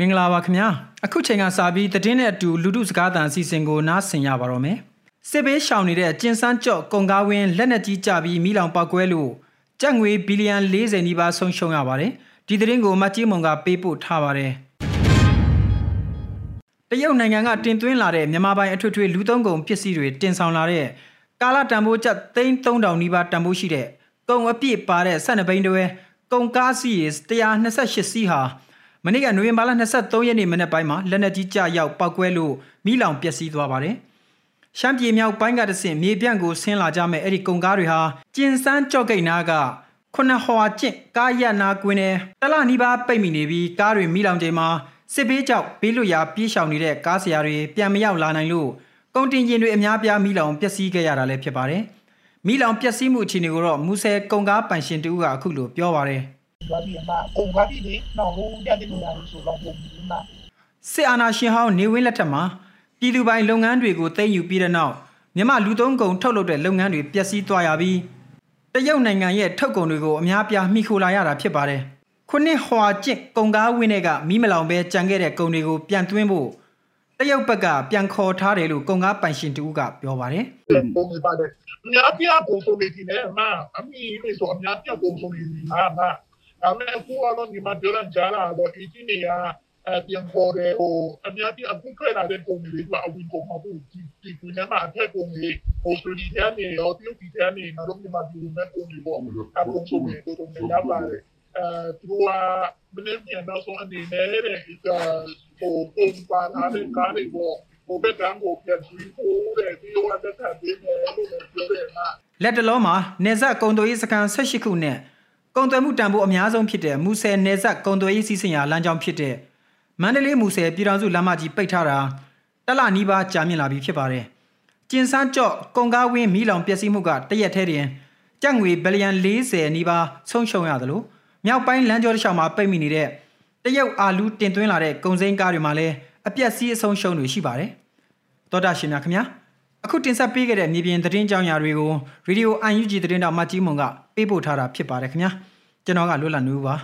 မင်္ဂလာပါခင်ဗျာအခုချိန်ကစပြီးသတင်းနဲ့အတူလူထုစကားသံအစီအစဉ်ကိုနားဆင်ရပါတော့မယ်စစ်ဘေးရှောင်နေတဲ့ကျင်စန်းကြော့ကုံကားဝင်းလက်နက်ကြီးကြပြီးမိလောင်ပောက်ကွဲလို့ကြက်ငွေဘီလီယံ40နီးပါးဆုံးရှုံးရပါတယ်ဒီသတင်းကိုမတ်ကြီးမုံကပေးပို့ထားပါတယ်တရုတ်နိုင်ငံကတင်သွင်းလာတဲ့မြန်မာပိုင်အထွေထွေလူသုံးကုန်ပစ္စည်းတွေတင်ဆောင်လာတဲ့ကာလာတန်ဖိုးကျပ်3000နီးပါးတန်ဖိုးရှိတဲ့ကုန်အပြည့်ပါတဲ့12ဘိန်းတွဲကုန်ကားစီး128စီးဟာ မနေ့ကနိုဝင်ဘာလ23ရက်နေ့မနေ့ပိုင်းမှာလက်နက်ကြီးကြရောက်ပောက်ကွဲလို့မိလောင်ပျက်စီးသွားပါတယ်။ရှမ်းပြည်မြောက်ပိုင်းကတဆင့်မြေပြန့်ကိုဆင်းလာကြမဲ့အဲ့ဒီကုန်ကားတွေဟာကျင်စန်းကြော့ကိတ်နာကခုနဟွာကျင့်ကားရနာကွင်းနဲ့တလနီးပါးပိတ်မိနေပြီးကားတွေမိလောင်ချိန်မှာစစ်ဘေးကြောက်ဘေးလွတ်ရာပြေးရှောင်နေတဲ့ကားဆရာတွေပြန်မရောက်လာနိုင်လို့ကုန်တင်ကျင်တွေအများပြားမိလောင်ပျက်စီးခဲ့ရတာလည်းဖြစ်ပါတယ်။မိလောင်ပျက်စီးမှုအခြေအနေကိုတော့မူဆယ်ကုန်ကားပိုင်ရှင်တူကအခုလိုပြောပါတယ်။ သွားပြီးမှကုန်သွားပြီလေနောက်ဟိုတက်တဲ့နေရာတွေဆိုတော့ပုံပြီးမှစစ်အာဏာရှင်ဟောင်းနေဝင်းလက်ထက်မှာပြည်သူပိုင်လုပ်ငန်းတွေကိုသိမ်းယူပြီးတဲ့နောက်မြန်မာလူသုံးကုန်ထုတ်လုပ်တဲ့လုပ်ငန်းတွေပျက်စီးသွားရပြီးတရုတ်နိုင်ငံရဲ့ထုတ်ကုန်တွေကိုအများပြားမှီခိုလာရတာဖြစ်ပါတယ်။ခုနှစ်ဟွာကျင့်ကုန်ကားဝင်းတွေကမိမလောင်ပဲကြံခဲ့တဲ့ကုန်တွေကိုပြန်သွင်းဖို့တရုတ်ဘက်ကပြန်ခေါ်ထားတယ်လို့ကုန်ကားပိုင်ရှင်တူကပြောပါတယ်ပုံပြီးပါတယ်အများပြပုံစုံနေတယ်မအမီမေဆိုအများပြပုံစုံနေတယ်ဟာမအမေ ကူကတော့ဒီမှာပြောရကြတာတော့ဒီကြီးနေရအပြန်ပေါ်တယ်ဟိုအများပြအခုထွက်လာတဲ့ပုံတွေကအဝင်ကုန်မှာဘူးဒီဒီကွင်းမှာအထက်ပုံတွေဟိုဆိုဒီတဲ့နေရောတရုတ်ဒီတဲ့နေတော့ဒီမှာဒီမဲ့ပုံတွေပေါ့အပုံစုံနေတော့နေရပါတယ်အဲသူကမင်းပြန်တော့ဆိုအနေနဲ့တဲ့ဒီကဟိုပုံပါလာတဲ့ကားတွေပေါ့ဟိုဘက်ကကိုပြန်ပြီးဟိုတဲ့ဒီလိုအတက်တာဒီနဲ့လို့ပြောတယ်မှာ။လက်တလုံးမှာနေဆက်ကုန်သွယ်ရေးစခန်း18ခုနဲ့ ကုန်သွယ်မှုတန်ဖိုးအများဆုံးဖြစ်တဲ့မူဆယ်နေဆက်ကုန်သွယ်ရေးစီစဉ်ရာလမ်းကြောင်းဖြစ်တဲ့မန္တလေးမူဆယ်ပြည်တော်စုလမ်းမကြီးပိတ်ထားတာတလနီးပါးကြာမြင့်လာပြီဖြစ်ပါတယ်။ကျင်စန်းကြော့ကုန်ကားဝင်းမီးလောင်ပျက်စီးမှုကတရက်ထဲတင်ကြက်ငွေဘီလီယံ40နီးပါးဆုံးရှုံးရသလိုမြောက်ပိုင်းလမ်းကြောတစ်လျှောက်မှာပိတ်မိနေတဲ့တရုတ်အာလူးတင်သွင်းလာတဲ့ကုန်စိမ်းကားတွေမှာလည်းအပြက်စီးအဆုံးရှုံးတွေရှိပါတယ်။သောတာရှင်များခင်ဗျာအခုတင်ဆက်ပေးခဲ့တဲ့မြေပြင်သတင်းကြောင်းရာတွေကိုရေဒီယို UNG သတင်းတော်မတ်ကြီးမုံက ပေးပို့ထားတာဖြစ်ပါတယ်ခင်ဗျာကျွန်တော်ကလွတ်လပ်နေဦးပါ